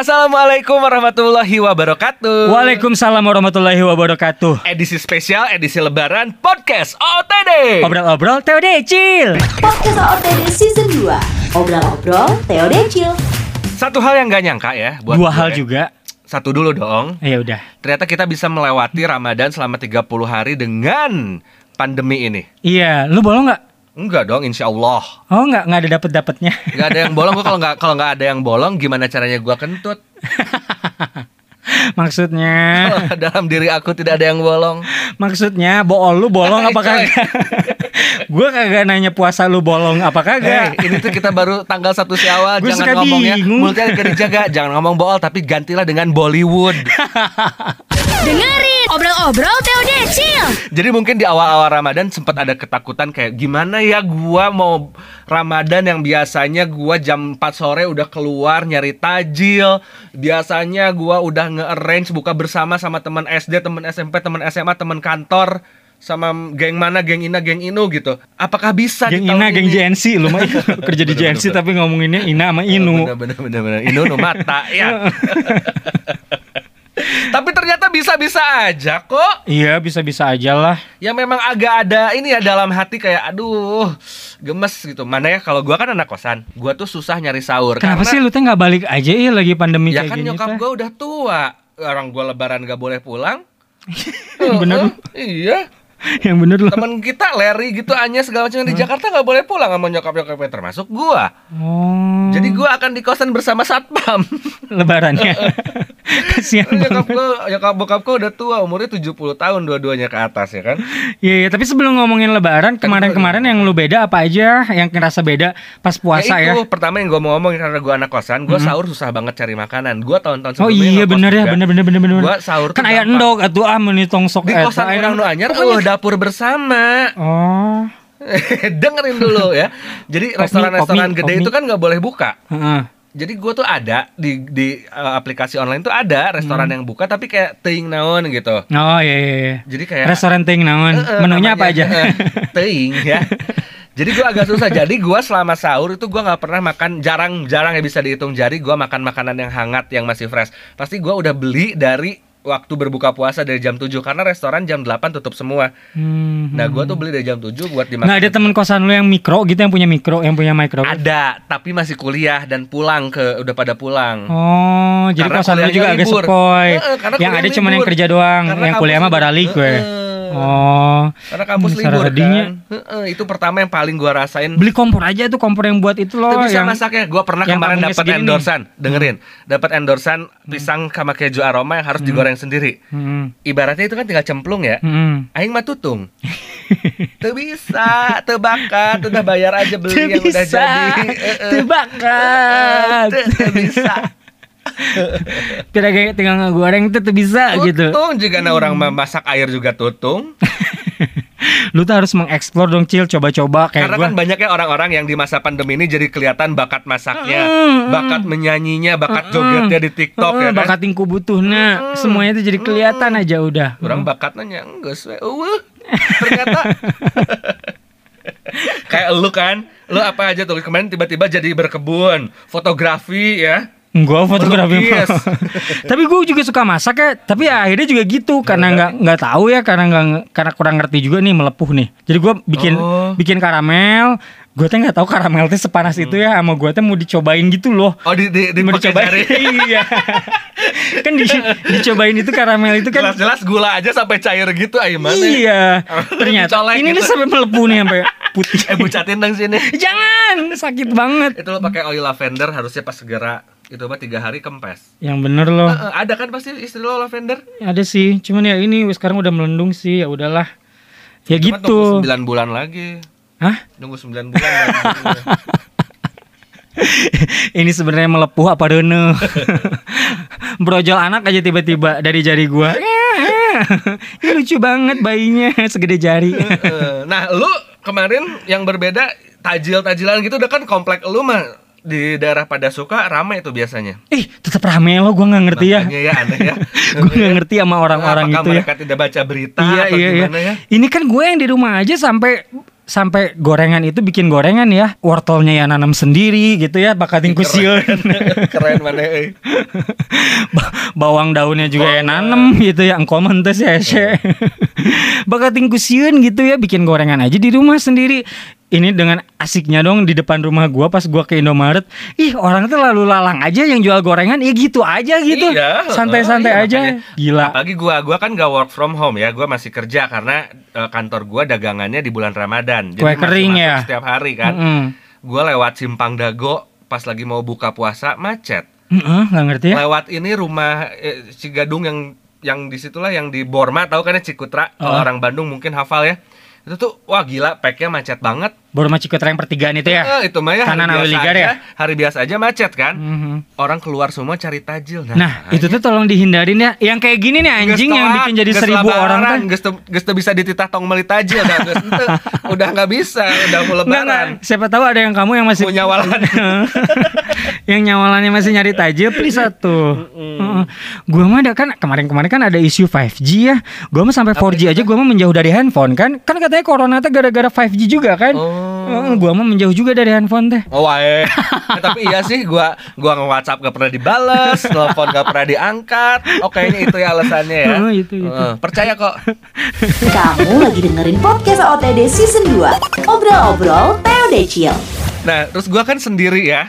Assalamualaikum warahmatullahi wabarakatuh. Waalaikumsalam warahmatullahi wabarakatuh. Edisi spesial edisi Lebaran podcast OTD. Obrol-obrol TOD Cil. Podcast OTD Season 2 Obrol-obrol Theo Decil Satu hal yang gak nyangka ya buat Dua gue. hal juga. Satu dulu dong. Ya udah. Ternyata kita bisa melewati Ramadan selama 30 hari dengan pandemi ini. Iya, lu bolong nggak? Enggak dong, insya Allah. Oh nggak nggak ada dapet dapetnya. Gak ada yang bolong. Gua kalau nggak kalau nggak ada yang bolong, gimana caranya gua kentut? Maksudnya, Kalau dalam diri aku tidak ada yang bolong. maksudnya bool lu bolong apa kagak? Gue kagak nanya puasa lu bolong apa kagak. ini tuh kita baru tanggal 1 Syawal, Gua jangan suka ngomongnya bingung. mulutnya dijaga, jangan ngomong bool tapi gantilah dengan Bollywood. Dengerin obrol-obrol Theo Decil. Jadi mungkin di awal-awal Ramadan sempat ada ketakutan kayak gimana ya gua mau Ramadan yang biasanya gua jam 4 sore udah keluar nyari tajil. Biasanya gua udah nge-arrange buka bersama sama teman SD, teman SMP, teman SMA, teman kantor sama geng mana, geng Ina, geng Inu gitu. Apakah bisa di Geng tahun Ina, geng ini? JNC lu mah kerja di Bener, JNC bener. tapi ngomonginnya Ina sama Inu. Bener bener bener bener. Inu nu mata ya. Tapi ternyata bisa-bisa aja kok. Iya bisa-bisa aja lah. Ya memang agak ada ini ya dalam hati kayak aduh gemes gitu. Mana ya kalau gua kan anak kosan, gua tuh susah nyari sahur. Kenapa karena- sih lu teh nggak balik aja ya lagi pandemi Ya kayak kan gini? nyokap teh? gua udah tua. Orang gua lebaran gak boleh pulang. Bener. Heeh, Iya. Yang bener lu. Temen kita Larry gitu Anya segala macam di Jakarta nggak boleh pulang sama nyokap nyokapnya termasuk gua. Oh. Jadi gua akan di kosan bersama satpam. lebarannya. Kasihan nyokap gua, nyokap bokap udah tua, umurnya 70 tahun dua-duanya ke atas ya kan. Iya, iya, tapi sebelum ngomongin lebaran, kemarin-kemarin yang lu beda apa aja yang ngerasa beda pas puasa ya ya? itu pertama yang gue mau ngomong karena gue anak kosan, gue sahur susah banget cari makanan. Gue tahun-tahun Oh sebelumnya iya ngekos bener ya, juga. bener bener bener bener. Gua sahur kan tuh aya gampang. endog atuh ah meuni tongsok Di eta, kosan orang nu anyar, Pokoknya- uh, dapur bersama. Oh. Dengerin dulu ya. Jadi restoran-restoran pop gede itu kan nggak boleh buka. Jadi gue tuh ada di di uh, aplikasi online tuh ada restoran Hmm. yang buka tapi kayak teing naon gitu. Oh iya iya. iya. Jadi kayak Restoran ting naon? Eh, eh, Menunya apa aja? eh, teing ya. Jadi gue agak susah. Jadi gue selama sahur itu gue nggak pernah makan jarang-jarang ya bisa dihitung jari. Gue makan makanan yang hangat yang masih fresh. Pasti gue udah beli dari waktu berbuka puasa dari jam 7 karena restoran jam 8 tutup semua. Hmm. Nah gue tuh beli dari jam 7 buat dimakan. Nggak ada temen kosan lu yang mikro gitu yang punya mikro, yang punya micro. Ada, tapi masih kuliah dan pulang ke udah pada pulang. Oh, jadi Karena kosan lu juga agak sepoi. Karena yang ada cuma yang kerja doang, Karena yang kuliah mah baralik gue. Heeh. Oh. Karena kampus Hmm, libur kan. Heeh, itu pertama yang paling gua rasain. Beli kompor aja tuh kompor yang buat itu loh Itu bisa yang masaknya. Gue pernah yang kemarin dapat nih. endorsan. Dengerin, dapat endorsan pisang sama keju aroma yang harus digoreng sendiri. Hmm. Ibaratnya itu kan tinggal cemplung ya. Hmm. Aing mah tutung. Tuh bisa, tuh bakat, udah bayar aja beli Tuh yang udah bisa, jadi. Tuh bakat. Tuh, tuh bisa. Tidak kayak tinggal ngegoreng tuh tuh bisa gitu. Tutung juga nah orang mah masak air juga tutung. Lu tuh harus mengeksplor dong Cil, coba-coba kayak Karena gua. kan banyaknya orang-orang yang di masa pandemi ini jadi kelihatan bakat masaknya, Mm, bakat menyanyinya, bakat jogetnya di TikTok Heeh, ya kan. bakat tingku butuhnya, semuanya itu jadi kelihatan aja udah. Orang bakatnya enggak we. Eueuh. Ternyata kayak lu kan, lu apa aja tuh kemarin tiba-tiba jadi berkebun, fotografi ya. Gua fotografi mah. Tapi gue juga suka masak ya. Tapi ya akhirnya juga gitu karena nggak nggak tahu ya karena nggak karena kurang ngerti juga nih melepuh nih. Jadi gue bikin Oh. bikin karamel. Gue tuh nggak tahu karamel tuh sepanas itu ya. Sama gue tuh mau dicobain gitu loh. Oh di di, di mau dicobain. iya. kan di, dicobain itu karamel itu kan. Jelas-jelas gula aja sampai cair gitu ayo mana. Iya. Ternyata ini gitu. nih sampai melepuh nih sampai putih. Eh bucatin dong sini. Jangan, sakit banget. Itu lo pakai oil lavender harusnya pas segera itu mah tiga hari kempes. Yang bener loh. Eh, ada kan pasti istri lo lavender? Ada sih, cuman ya ini sekarang udah melendung sih, ya udahlah. Ya Cuma gitu. Tunggu 9 bulan lagi. Hah? Nunggu 9 bulan lagi. ini sebenarnya melepuh apa rene? Brojol anak aja tiba-tiba dari jari gua. ini lucu banget bayinya segede jari. Nah, lu kemarin yang berbeda tajil-tajilan gitu udah kan komplek lu mah di daerah pada suka ramai itu biasanya. Ih, tetap rame lo, gua nggak ngerti ya. Makanya ya aneh ya. Gue nggak ngerti sama orang-orang Apakah itu ya. mereka tidak baca berita Iya atau iya iya. gimana ya? Ini kan gue yang di rumah aja sampai sampai gorengan itu bikin gorengan ya wortelnya ya nanam sendiri gitu ya bakatin kusiun Keren mana eh. Ba- bawang daunnya juga ya nanem gitu ya engkau mentes ya Sye. bakatin kusiun gitu ya bikin gorengan aja di rumah sendiri ini dengan asiknya dong di depan rumah gua pas gua ke Indomaret ih orang tuh lalu lalang aja yang jual gorengan ya gitu aja gitu Iya, santai-santai iya, aja makanya. gila Apalagi gua, gua kan gak work from home ya, gua masih kerja karena eh, kantor gua dagangannya di bulan Ramadan. Kue masih kering masuk ya? Setiap hari kan. Mm-mm. Gua lewat Simpang Dago pas lagi mau buka puasa macet. Mm-mm, nggak ngerti ya Lewat ini rumah eh, Cigadung yang yang di situlah yang di Borma tahu kan ya Cikutra. Kalau Oh. orang Bandung mungkin hafal ya. Itu tuh wah gila packnya macet banget. Baru macik yang pertigaan itu ya Eh, itu mah ya hari Kanan biasa Awiligar aja, ya? hari biasa aja macet kan. Mhm. Orang keluar semua cari tajil. Nah, itu tuh tolong dihindarin ya. Yang kayak gini nih anjing yang bikin jadi seribu orang kan. Teu bisa dititah tong meuli tajil. Udah nggak bisa, udah mau Enggak, enggak. lebaran. Siapa tahu ada yang kamu yang masih Mau nyawalan. yang nyawalannya masih nyari tajil please satu. Heeh. Gua mah ada kan kemarin-kemarin kan ada isu 5G ya. Gua mah sampai 4G aja gua mah menjauh dari handphone kan. Kan katanya corona tuh gara-gara 5G juga kan. Oh. Heeh, gua mah menjauh juga dari handphone teh. Oh wae. Eh, tapi iya sih gua gua nge-WhatsApp gak pernah dibales, telepon gak pernah diangkat. Oh kayaknya itu ya alasannya ya. Oh, itu, itu. Heeh, percaya kok. Kamu lagi dengerin podcast OTD Season 2 Obrol-obrol TOD Chill Nah, terus gua kan sendiri ya.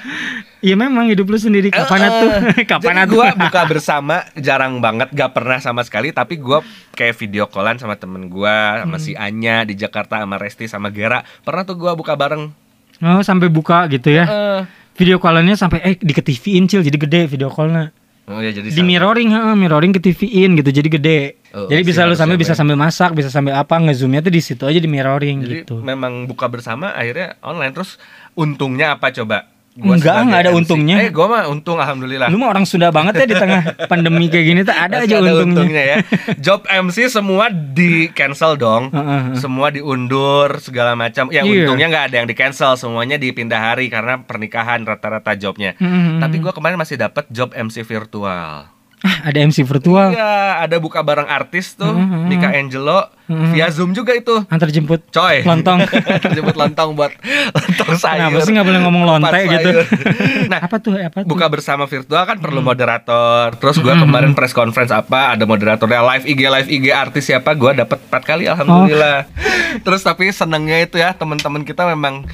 Iya memang hidup lu sendiri kapan Eh, tuh? eh. kapan Jadi tuh? gua buka bersama jarang banget, gak pernah sama sekali. Tapi gua kayak video callan sama temen gua, sama Hmm. si Anya di Jakarta, sama Resti, sama Gera. Pernah tuh gua buka bareng. Oh, sampai buka gitu ya. Eh, Video call-nya sampai eh di ke TV-in cil jadi gede video call-nya. Oh ya jadi Di mirroring, heeh, mirroring ke TV-in gitu jadi gede. Oh, jadi bisa lu sambil ya, bisa Bang. sambil masak, bisa sambil apa ngezoomnya tuh di situ aja di mirroring Jadi gitu. memang buka bersama akhirnya online terus untungnya apa coba? Enggak, sebagai enggak ada MC. untungnya. Eh, gua mah untung alhamdulillah. Lu mah orang Sunda banget ya di tengah pandemi kayak gini tuh ada Masih aja untungnya. ya. Job MC semua di cancel dong. Semua diundur segala macam. Ya Iya. untungnya nggak ada yang di cancel, semuanya dipindah hari karena pernikahan rata-rata jobnya. Mhm. Tapi gua kemarin masih dapat job MC virtual. Ah, ada MC virtual. Iya, ada buka bareng artis tuh, Mhm. Mika Angelo Mhm. via Zoom juga itu. Antar jemput. Coy. Lontong. Jemput lontong buat lontong sayur. Kenapa sih nggak boleh ngomong lonte Kupat gitu? nah, apa tuh? Apa tuh? buka bersama virtual kan Hmm. perlu moderator. Terus gua kemarin press conference apa, ada moderatornya live IG live IG artis siapa, gua dapat 4 kali alhamdulillah. Terus tapi senengnya itu ya, teman-teman kita memang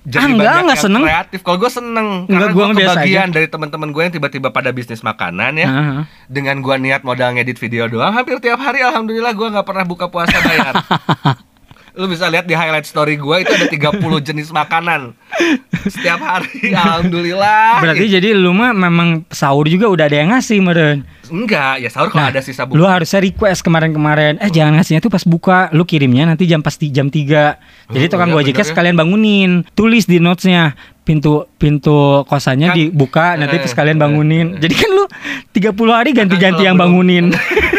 jadi Ah, enggak, banyak enggak yang seneng. kreatif. Kalau gue seneng Enggak, karena gua gue kebagian dari teman-teman gue yang tiba-tiba pada bisnis makanan ya. Heeh. Dengan gua niat modal ngedit video doang, hampir tiap hari alhamdulillah gua nggak pernah buka puasa bayar. Lu bisa lihat di highlight story gua itu ada 30 jenis makanan. Setiap hari alhamdulillah. Berarti jadi lu mah memang sahur juga udah ada yang ngasih meren. Enggak, ya sahur kalau ada sisa Lu buku. harusnya request kemarin-kemarin. Eh jangan ngasihnya tuh pas buka. Lu kirimnya nanti jam pasti jam 3 Jadi Oh, tukang iya, gojeknya ya. sekalian bangunin. Tulis di notesnya pintu pintu kosannya Kan- dibuka nanti eh, sekalian eh, bangunin. Jadi kan lu 30 hari ganti-ganti kalau yang bangunin.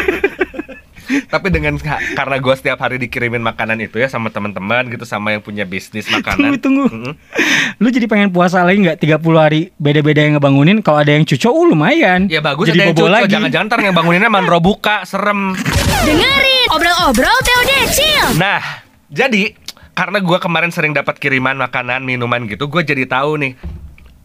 Tapi dengan karena gua setiap hari dikirimin makanan itu ya sama teman-teman gitu sama yang punya bisnis makanan. tunggu tunggu. Mm-mm. Lu jadi pengen puasa lagi nggak 30 hari beda-beda yang ngebangunin. Kalau ada yang cuco, uh, lumayan. Ya bagus jadi ada yang cuco, lagi. jangan-jangan ntar yang banguninnya mandro buka, serem. Dengerin obrol-obrol TOD Chill. Nah, jadi karena gua kemarin sering dapat kiriman makanan, minuman gitu, gue jadi tahu nih.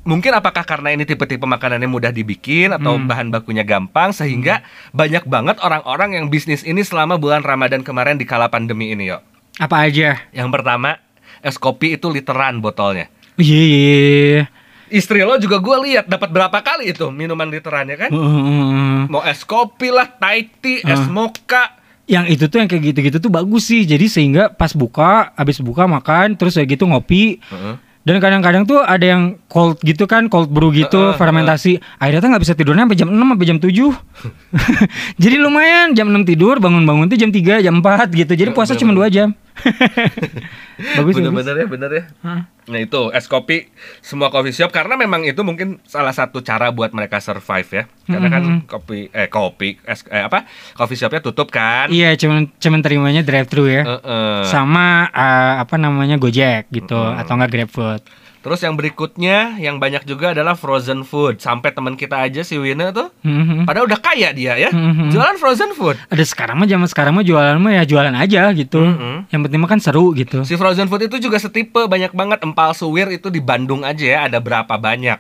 Mungkin apakah karena ini tipe-tipe makanannya mudah dibikin atau Hmm. bahan bakunya gampang sehingga banyak banget orang-orang yang bisnis ini selama bulan Ramadan kemarin di kala pandemi ini, yo. Apa aja? Yang pertama, es kopi itu literan botolnya. Iya iya, iya. Istri lo juga gue lihat dapat berapa kali itu minuman literannya kan? Heeh. Mau es kopi lah, Thai tea, es Uh. mocha. yang itu tuh yang kayak gitu-gitu tuh bagus sih jadi sehingga pas buka habis buka makan terus kayak gitu ngopi Heeh. Dan kadang-kadang tuh ada yang cold gitu kan cold brew gitu Heeh, fermentasi. Akhirnya tuh nggak bisa tidurnya sampai jam 6 sampai jam 7 jadi lumayan jam 6 tidur bangun-bangun tuh jam 3 jam 4 gitu. Jadi Ya, puasa bener, cuma 2 jam. Bagus bagus. Bener-bener ya, bener ya. Hah. Nah itu es kopi semua coffee shop karena memang itu mungkin salah satu cara buat mereka survive ya. Karena kan Mhm. kopi eh kopi es eh, apa coffee shopnya tutup kan. iya cuman cuman terimanya drive thru ya Heeh. sama eh, apa namanya Gojek gitu Mm. atau enggak GrabFood Terus yang berikutnya yang banyak juga adalah frozen food. Sampai teman kita aja si Wina tuh Mhm. padahal udah kaya dia ya. Mhm. Jualan frozen food. Ada sekarang mah zaman sekarang mah jualan mah ya jualan aja gitu. Mhm. Yang penting mah kan seru gitu. Si frozen food itu juga setipe banyak banget empal suwir itu di Bandung aja ya ada berapa banyak.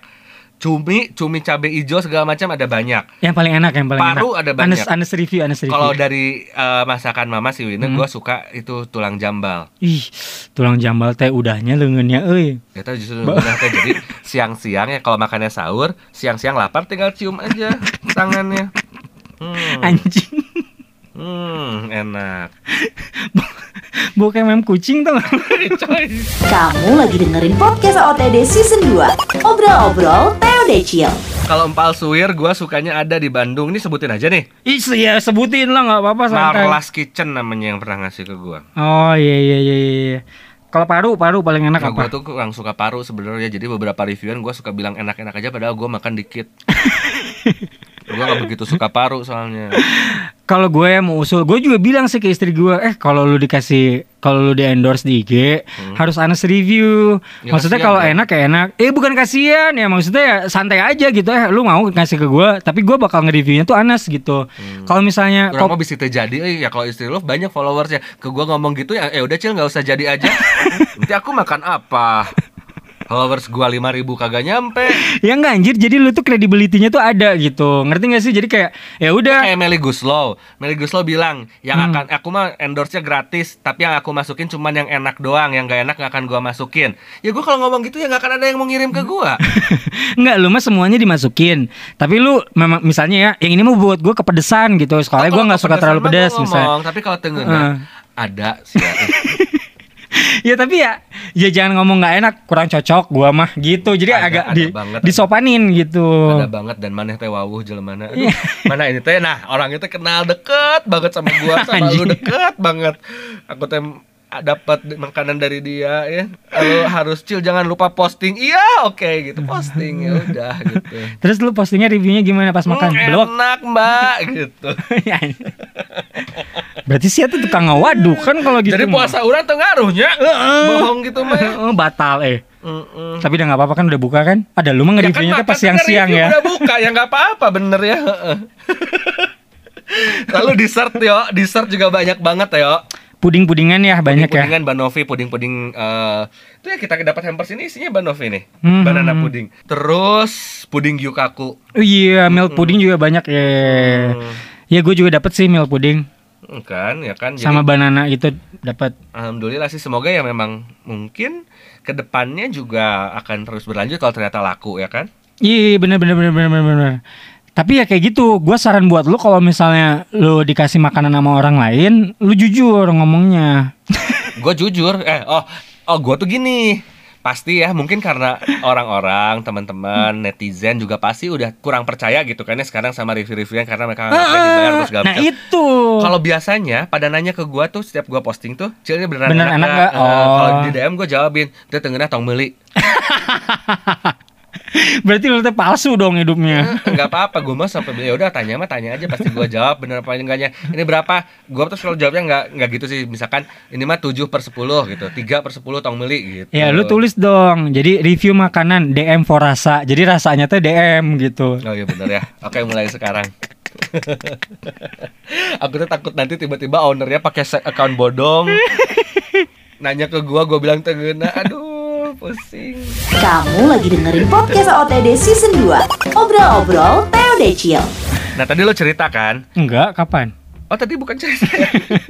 Cumi, cumi cabe hijau segala macam ada banyak. Yang paling enak, yang paling Paru enak. ada banyak. Anes, Anes review, Anes review. Kalau dari eh, masakan mama si Wina Hmm. gua suka itu tulang jambal. Ih, tulang jambal teh udahnya leungeunnya euy. Kita justru udah teh jadi siang-siang ya kalau makannya sahur, siang-siang lapar tinggal cium aja tangannya. Hmm, Anjing. Hmm, enak. Kayak mem kucing tuh. Kamu lagi dengerin podcast OTD Season 2 Obrol-obrol Teo Decil Kalau empal suwir gua sukanya ada di Bandung. Ini sebutin aja nih. Ih, ya sebutin lah nggak apa-apa santai. Marlas Kitchen namanya yang pernah ngasih ke gua. Oh iya iya iya iya. Kalau paru, paru paling enak Nah, apa? gue tuh kurang suka paru sebenarnya. Jadi beberapa reviewan gue suka bilang enak-enak aja, padahal gue makan dikit. gue gak begitu suka paru soalnya. Kalau gue ya mau usul, gue juga bilang sih ke istri gue, eh kalau lu dikasih, kalau lu di endorse di IG, harus honest review. Hmm. Ya, maksudnya kalau dong. enak ya enak. Eh bukan kasihan ya, maksudnya ya santai aja gitu eh lu mau ngasih ke gue, tapi gue bakal nge-reviewnya tuh honest gitu. Kalau misalnya Hmm. Kok mau bisa terjadi, eh, ya kalau istri lo banyak followersnya. Ke gue ngomong gitu ya, eh udah cil nggak usah jadi aja. Nanti aku makan apa? Followers gue 5000 kagak nyampe. ya enggak anjir, jadi lu tuh credibility-nya tuh ada gitu. Ngerti gak sih? Jadi kayak ya udah Kayak Meli Guslow. Meli Guslow bilang, yang Hmm. akan aku mah endorse-nya gratis, tapi yang aku masukin cuman yang enak doang, yang gak enak gak akan gua masukin. Ya gue kalau ngomong gitu ya gak akan ada yang mau ngirim ke gua. Enggak, lu mah semuanya dimasukin. Tapi lu memang misalnya ya, yang ini mau buat gue kepedesan gitu. Soalnya Kalau nggak suka terlalu gua misalnya. ngomong, Tapi kalau tengen Heeh. ada sih. ya. Ya tapi ya, ya jangan ngomong nggak enak, kurang cocok gua mah gitu. Jadi Ada, agak ada di, banget, ada. disopanin gitu. Ada banget dan maneh teh wawuh jelemana. Iya. Aduh, mana ini teh nah orang itu kenal deket banget sama gua sama lu deket banget. Aku teh dapat makanan dari dia ya. Lalu harus cil jangan lupa posting. Iya, oke gitu. Posting ya udah gitu. Terus lu postingnya reviewnya gimana pas makan? Hmm, Blok. enak, Mbak gitu. Ya. Berarti sih itu tukang ngawaduk kan kalau gitu. Jadi puasa orang tuh ngaruhnya. Bohong gitu mah. Batal eh. Mm-mm. Tapi udah nggak apa-apa kan udah buka kan? Ada lu mah Ya kan nge-reviewnya tuh makan pas siang-siang review ya. Udah buka ya nggak apa-apa bener ya. heeh. Lalu dessert yo, dessert juga banyak banget ya. Puding-pudingan ya banyak ya. Puding-pudingan Banovi, puding-puding eh itu ya kita dapat hampers ini isinya Banovi nih. Hmm. Banana puding. Terus puding yukaku. Oh iya, milk pudding juga banyak ya. Hmm. Ya gue juga dapet sih milk pudding Hmm, Kan, ya kan. Jadi sama banana gitu dapat. alhamdulillah sih semoga ya memang mungkin ke depannya juga akan terus berlanjut kalau ternyata laku ya kan. Iya bener bener bener bener bener. Tapi ya kayak gitu, gue saran buat lu kalau misalnya lu dikasih makanan sama orang lain, lu jujur ngomongnya. gue jujur eh oh oh gue tuh gini pasti ya mungkin karena orang-orang teman-teman netizen juga pasti udah kurang percaya gitu kan ya sekarang sama review-reviewnya karena mereka nggak dibayar terus segala nah itu. kalau biasanya pada nanya ke gua tuh setiap gua posting tuh cil ini beneran Beneran enak nggak? Eh, kalau Oh. di DM gua jawabin dia tengena tong beli berarti lu palsu dong hidupnya. nggak apa-apa gua mah sampai ya udah tanya mah tanya aja pasti gua jawab bener apa enggaknya ini berapa gua tuh selalu jawabnya nggak nggak gitu sih misalkan ini mah 7 per 10 gitu 3 per 10 tong beli gitu Ya lu tulis dong. Jadi review makanan DM for rasa. Jadi rasanya teh DM gitu. Oh iya bener ya. Oke mulai sekarang. Aku tuh takut nanti tiba-tiba ownernya pakai account bodong. Nanya ke gua, gua bilang tegena. Aduh, pusing. Kamu lagi dengerin podcast OTD Season 2 Obrol-obrol Teo Decil Nah tadi lo cerita kan? Enggak, kapan? Oh tadi bukan cerita.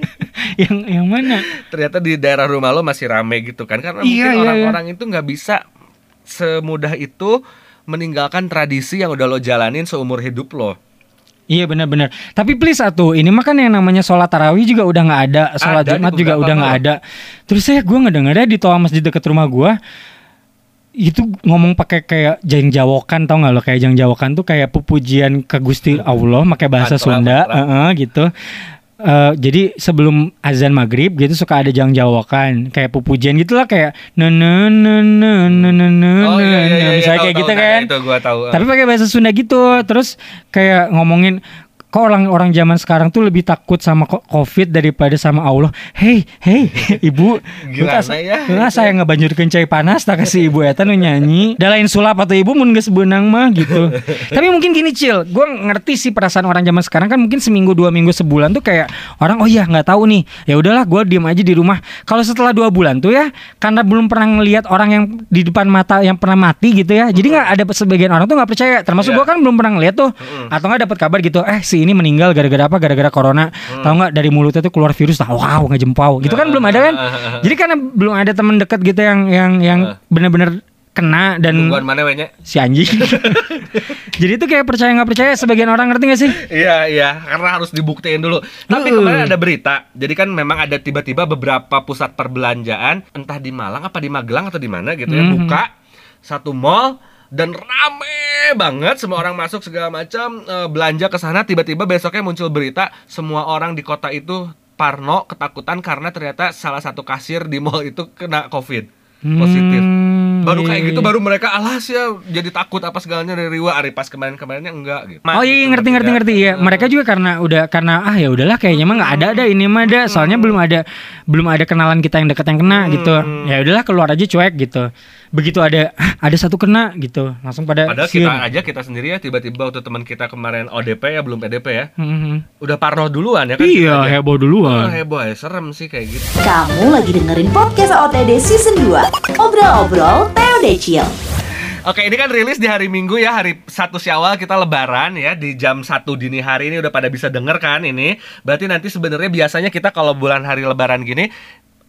yang yang mana? Ternyata di daerah rumah lo masih rame gitu kan? Karena Iya, mungkin iya, orang-orang itu nggak bisa semudah itu meninggalkan tradisi yang udah lo jalanin seumur hidup lo. Iya benar-benar. Tapi please atuh, ini mah kan yang namanya sholat tarawih juga udah nggak ada, sholat Ada jumat juga udah nggak ada. Terus saya gue ngedengarnya di toa masjid deket rumah gue itu ngomong pakai kayak jang jawokan tau nggak lo kayak jang jawokan tuh kayak pujian ke Gusti Allah pakai bahasa Sunda mantra. Heeh, gitu Eh, jadi sebelum azan maghrib gitu suka ada jang jawokan kayak pujian gitulah kayak na na na Oh iya iya iya. misalnya kayak gitu kan Itu gua tahu. tapi pakai bahasa Sunda gitu terus kayak ngomongin kok orang-orang zaman sekarang tuh lebih takut sama covid daripada sama Allah? Hei hei ibu. Gimana ya? lu tas saya ngebanjurkeun cai panas tak kasih ibu eta nu nyanyi. Da lain sulap atau ibu mun geus beunang mah gitu. Tapi mungkin gini cil gue ngerti sih perasaan orang zaman sekarang. Kan mungkin seminggu dua minggu sebulan tuh kayak orang oh iya nggak tahu nih. Ya udahlah gue diem aja di rumah. Kalau setelah dua bulan tuh ya karena belum pernah ngelihat orang yang di depan mata yang pernah mati gitu ya. Jadi nggak ada sebagian orang tuh nggak percaya. Termasuk Iya. gue kan belum pernah ngeliat tuh. Atau nggak dapat kabar gitu eh si ini meninggal gara-gara apa? Gara-gara corona. Tahu nggak? Dari mulutnya tuh keluar virus tahu wow ngejempau. Gitu kan belum ada kan? Jadi karena belum ada temen deket gitu yang yang yang bener-bener kena dan Tungguan mana we nya? si anjing. Jadi itu kayak percaya nggak percaya sebagian orang ngerti gak sih? Iya iya. Karena harus dibuktiin dulu. Tapi Heeh. kemarin ada berita. Jadi kan memang ada tiba-tiba beberapa pusat perbelanjaan entah di Malang apa di Magelang atau di mana gitu ya Mhm. buka satu mall dan rame banget semua orang masuk segala macam eh, belanja ke sana tiba-tiba besoknya muncul berita semua orang di kota itu parno ketakutan karena ternyata salah satu kasir di mall itu kena covid positif Hmm, baru iya, kayak iya, gitu iya. baru mereka alas ya jadi takut apa segalanya dari Riwa Ari pas kemarin-kemarinnya enggak gitu Oh iya Gitu, ngerti ngerti bertiga. ngerti ya. Mereka juga karena udah karena ah ya udahlah kayaknya mah nggak ada ada ini mah ada. Soalnya belum ada belum ada kenalan kita yang dekat yang kena gitu. Ya udahlah keluar aja cuek gitu. Begitu ada "Hah, ada satu kena gitu, langsung pada Padahal siun. kita aja kita sendiri ya tiba-tiba waktu teman kita kemarin ODP ya belum PDP ya Mhm. udah parno duluan ya kan Iya heboh Oh, duluan. heboh ya serem sih kayak gitu Kamu lagi dengerin podcast OTD Season 2 Obrol-obrol TOD Chill Oke ini kan rilis di hari Minggu ya hari satu Syawal kita Lebaran ya di jam 1 dini hari ini udah pada bisa denger kan ini berarti nanti sebenarnya biasanya kita kalau bulan hari Lebaran gini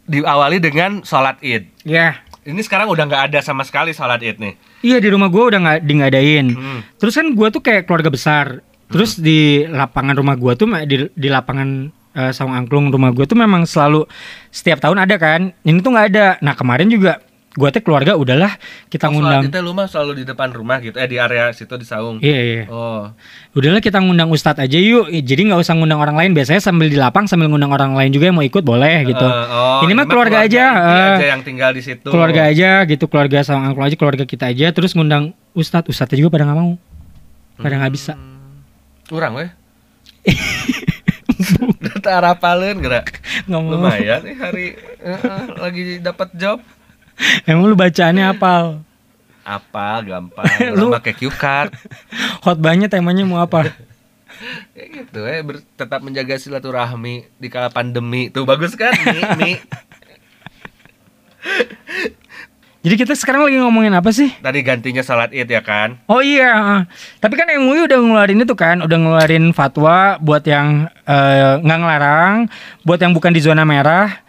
diawali dengan sholat id Ya. Ini sekarang udah nggak ada sama sekali sholat id nih Iya di rumah gua udah nggak di ngadain. Hmm. Terus kan gua tuh kayak keluarga besar. Terus di lapangan rumah gua tuh di, di lapangan eh, Sawang Angklung rumah gua tuh memang selalu setiap tahun ada kan. Ini tuh nggak ada. Nah kemarin juga gua tuh keluarga udahlah kita Oh, ngundang. idnya lu mah selalu di depan rumah gitu eh di area situ di saung Iya iya. oh Udahlah kita ngundang ustadz aja yuk. Jadi nggak usah ngundang orang lain. Biasanya sambil di lapang sambil ngundang orang lain juga yang mau ikut boleh gitu. Eh, oh, ini mah keluarga, aja. eh, aja yang tinggal di situ keluarga aja gitu. Keluarga Sawang Angklung aja. Keluarga kita aja. Terus ngundang ustadz. Ustadznya juga pada nggak mau. Pada nggak bisa. kurang weh Data rapalin gerak Nggak mau. lumayan nih hari eh, lagi dapat job Emang lu bacaannya apal? apa gampang Lu- pakai cue card Khotbahnya temanya mau apa? kayak gitu ya ber- tetap menjaga silaturahmi di kala pandemi tuh bagus kan mi, mi. Jadi kita sekarang lagi ngomongin apa sih? tadi gantinya salat id ya kan Oh iya, tapi kan MUI udah ngeluarin itu kan, udah ngeluarin fatwa buat yang eh, nggak ngelarang, buat yang bukan di zona merah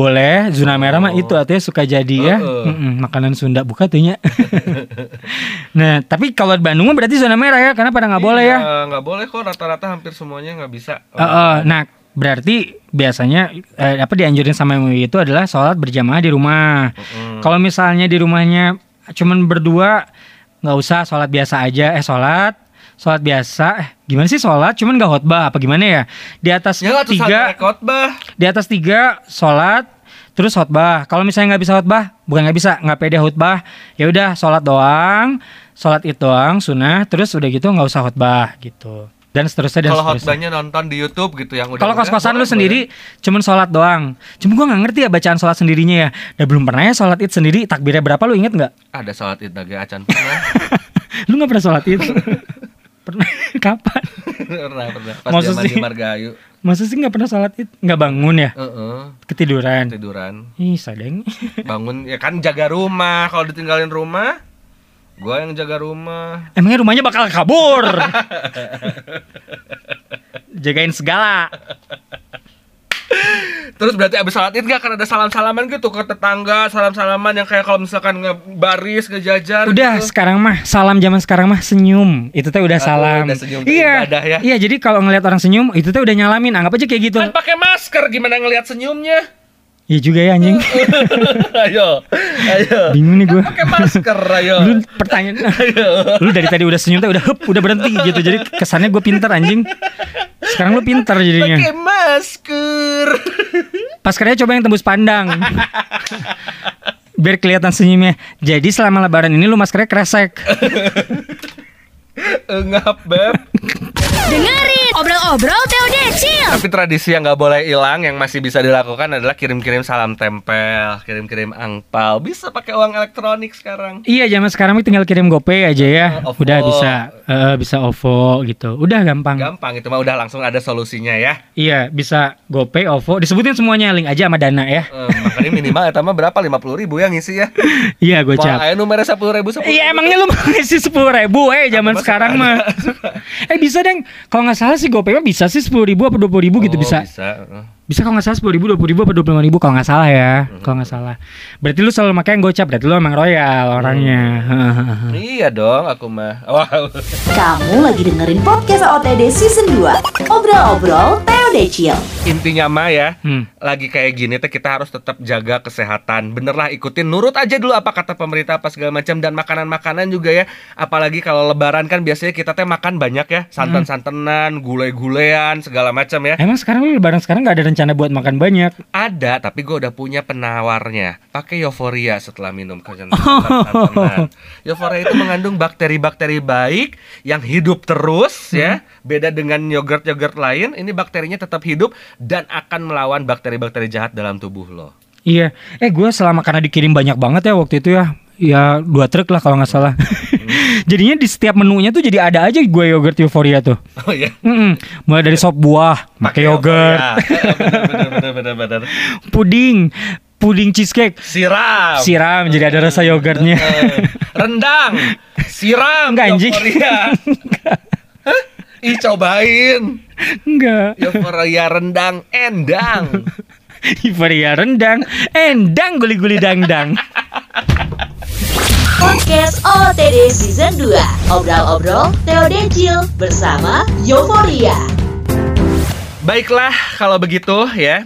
boleh, zona merah mah itu artinya suka jadi ya, Heeh. Mm-mm, makanan Sunda buka tuhnya. nah, tapi kalau di Bandung mah berarti zona merah ya, karena pada nggak boleh ya. Iya, nggak boleh kok rata-rata hampir semuanya nggak bisa Eh, eh, nah, berarti biasanya eh, apa dianjurin sama MUI itu adalah sholat berjamaah di rumah. Mm. Kalau misalnya di rumahnya cuman berdua, nggak usah sholat biasa aja. Eh sholat, sholat biasa. Eh gimana sih sholat? Cuman nggak khotbah apa gimana ya? Di atas ya tiga, khotbah di atas tiga sholat, terus khotbah. Kalau misalnya nggak bisa khotbah, bukan nggak bisa, nggak pede khotbah, ya udah sholat doang, sholat itu doang, sunnah. Terus udah gitu nggak usah khotbah gitu. Dan seterusnya dan kalau khotbahnya nonton di YouTube gitu yang udah Kalau udah, kos-kosan lu boleh, sendiri cuman sholat doang. Cuma gua nggak ngerti ya bacaan sholat sendirinya ya. Dan belum pernah ya sholat id sendiri. Takbirnya berapa lu inget nggak? ada salat id lagi acan pernah Lu nggak pernah sholat id? pernah? Kapan? pernah pernah pas Masa zaman sih? di Margahayu Masa sih nggak pernah sholat id? Nggak bangun ya? Heeh, Ketiduran. tiduran Ih sadeng. bangun ya kan jaga rumah kalau ditinggalin rumah gua yang jaga rumah Emangnya rumahnya bakal kabur? Jagain segala. Terus berarti abis salat id gak akan ada salam salaman gitu ke tetangga salam salaman yang kayak kalau misalkan ngebaris ngejajar Udah gitu. sekarang mah salam zaman sekarang mah senyum. Itu teh udah Aduh, salam. udah senyum iya. ibadah ya. Iya, jadi kalau ngelihat orang senyum itu teh udah nyalamin. Anggap aja kayak gitu. kan pakai masker gimana ngelihat senyumnya Iya juga ya anjing. ayo ayo. Bingung nih gua. pakai masker ayo. Lu pertanyaan lu dari tadi udah senyum udah hup udah berhenti gitu. Jadi kesannya gue pinter anjing. Sekarang lu pinter jadinya. Pakai masker. Paskernya coba yang tembus pandang. Biar kelihatan senyumnya. Jadi selama lebaran ini lu maskernya kresek. Ngap beb Tapi tradisi yang nggak boleh hilang yang masih bisa dilakukan adalah kirim-kirim salam tempel, kirim-kirim angpau. Bisa pakai uang elektronik sekarang. Iya zaman sekarang ini tinggal kirim GoPay aja ya. OVO. Udah bisa eh, bisa OVO gitu. Udah gampang. Gampang itu mah udah langsung ada solusinya ya. Iya bisa GoPay, OVO. Disebutin semuanya link aja sama Dana ya. Eh, makanya minimal ya mah berapa? 50 ribu yang ngisi ya. Iya gocap. Wah, ayo nomornya 10 ribu, 10 Iya emangnya lu mau ngisi sepuluh ribu eh zaman sekarang mah. Eh bisa deng. Kalau nggak salah sih GoPay bisa sih sepuluh ribu apa dua puluh ribu gitu Oh, bisa. Bisa. Bisa kalau nggak salah sepuluh ribu, dua puluh ribu, apa dua puluh ribu kalau nggak salah ya. Hmm. Kalau nggak salah. Berarti lu selalu pakai yang gocap. Berarti lu emang royal orangnya. Hmm. Iya dong, aku mah. Wow. Kamu lagi dengerin podcast OTD Season 2 Obrol-obrol Teo Decil Intinya mah ya, Hmm. lagi kayak gini teh kita harus tetap jaga kesehatan. Bener lah ikutin nurut aja dulu apa kata pemerintah apa segala macam dan makanan-makanan juga ya. Apalagi kalau lebaran kan biasanya kita teh makan banyak ya, santan-santanan, gulai-gulean segala macam ya. Emang sekarang lu lebaran sekarang nggak ada rencana buat makan banyak? Ada, tapi gue udah punya penawarnya. Pakai Euforia setelah minum santan-santanan. Euforia itu mengandung bakteri-bakteri baik yang hidup terus ya. Beda dengan yogurt-yogurt lain, ini bakterinya tetap hidup dan akan melawan bakteri-bakteri jahat dalam tubuh lo. Iya. Eh gue selama karena dikirim banyak banget ya waktu itu ya. Ya dua truk lah kalau nggak salah. Jadinya di setiap menunya tuh jadi ada aja gue yogurt euforia tuh. Oh iya. Mm-mm. Mulai dari sop buah, pakai yogurt, bener, bener. puding, puding cheesecake, Siram. siram jadi ada rasa yogurtnya. Rendang. Siram. Enggak, anjing. Ih cobain. Enggak. Euforia rendang endang. Euforia rendang, endang guli-guli dangdang. Podcast OTD Season 2 Obrol-obrol Teo Decil bersama Euforia Baiklah kalau begitu ya.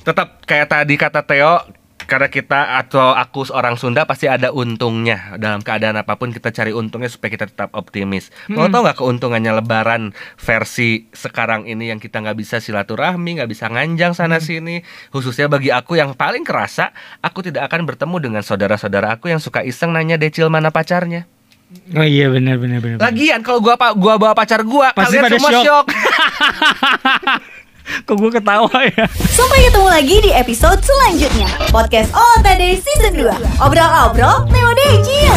Tetap kayak tadi kata Theo karena kita atau aku seorang Sunda pasti ada untungnya dalam keadaan apa pun kita cari untungnya supaya kita tetap optimis. Mau tau nggak keuntungannya Lebaran versi sekarang ini yang kita nggak bisa silaturahmi, nggak bisa nganjang sana sini. Khususnya bagi aku yang paling kerasa, aku tidak akan bertemu dengan saudara-saudara aku yang suka iseng nanya Decil mana pacarnya. Oh iya benar benar benar. Lagian kalau gua gua bawa pacar gua, Pasti kalian semua shock. shock. Kok gue ketawa ya? Sampai ketemu lagi di episode selanjutnya. Podcast OTD Season 2 Obrol-obrol Teo Decil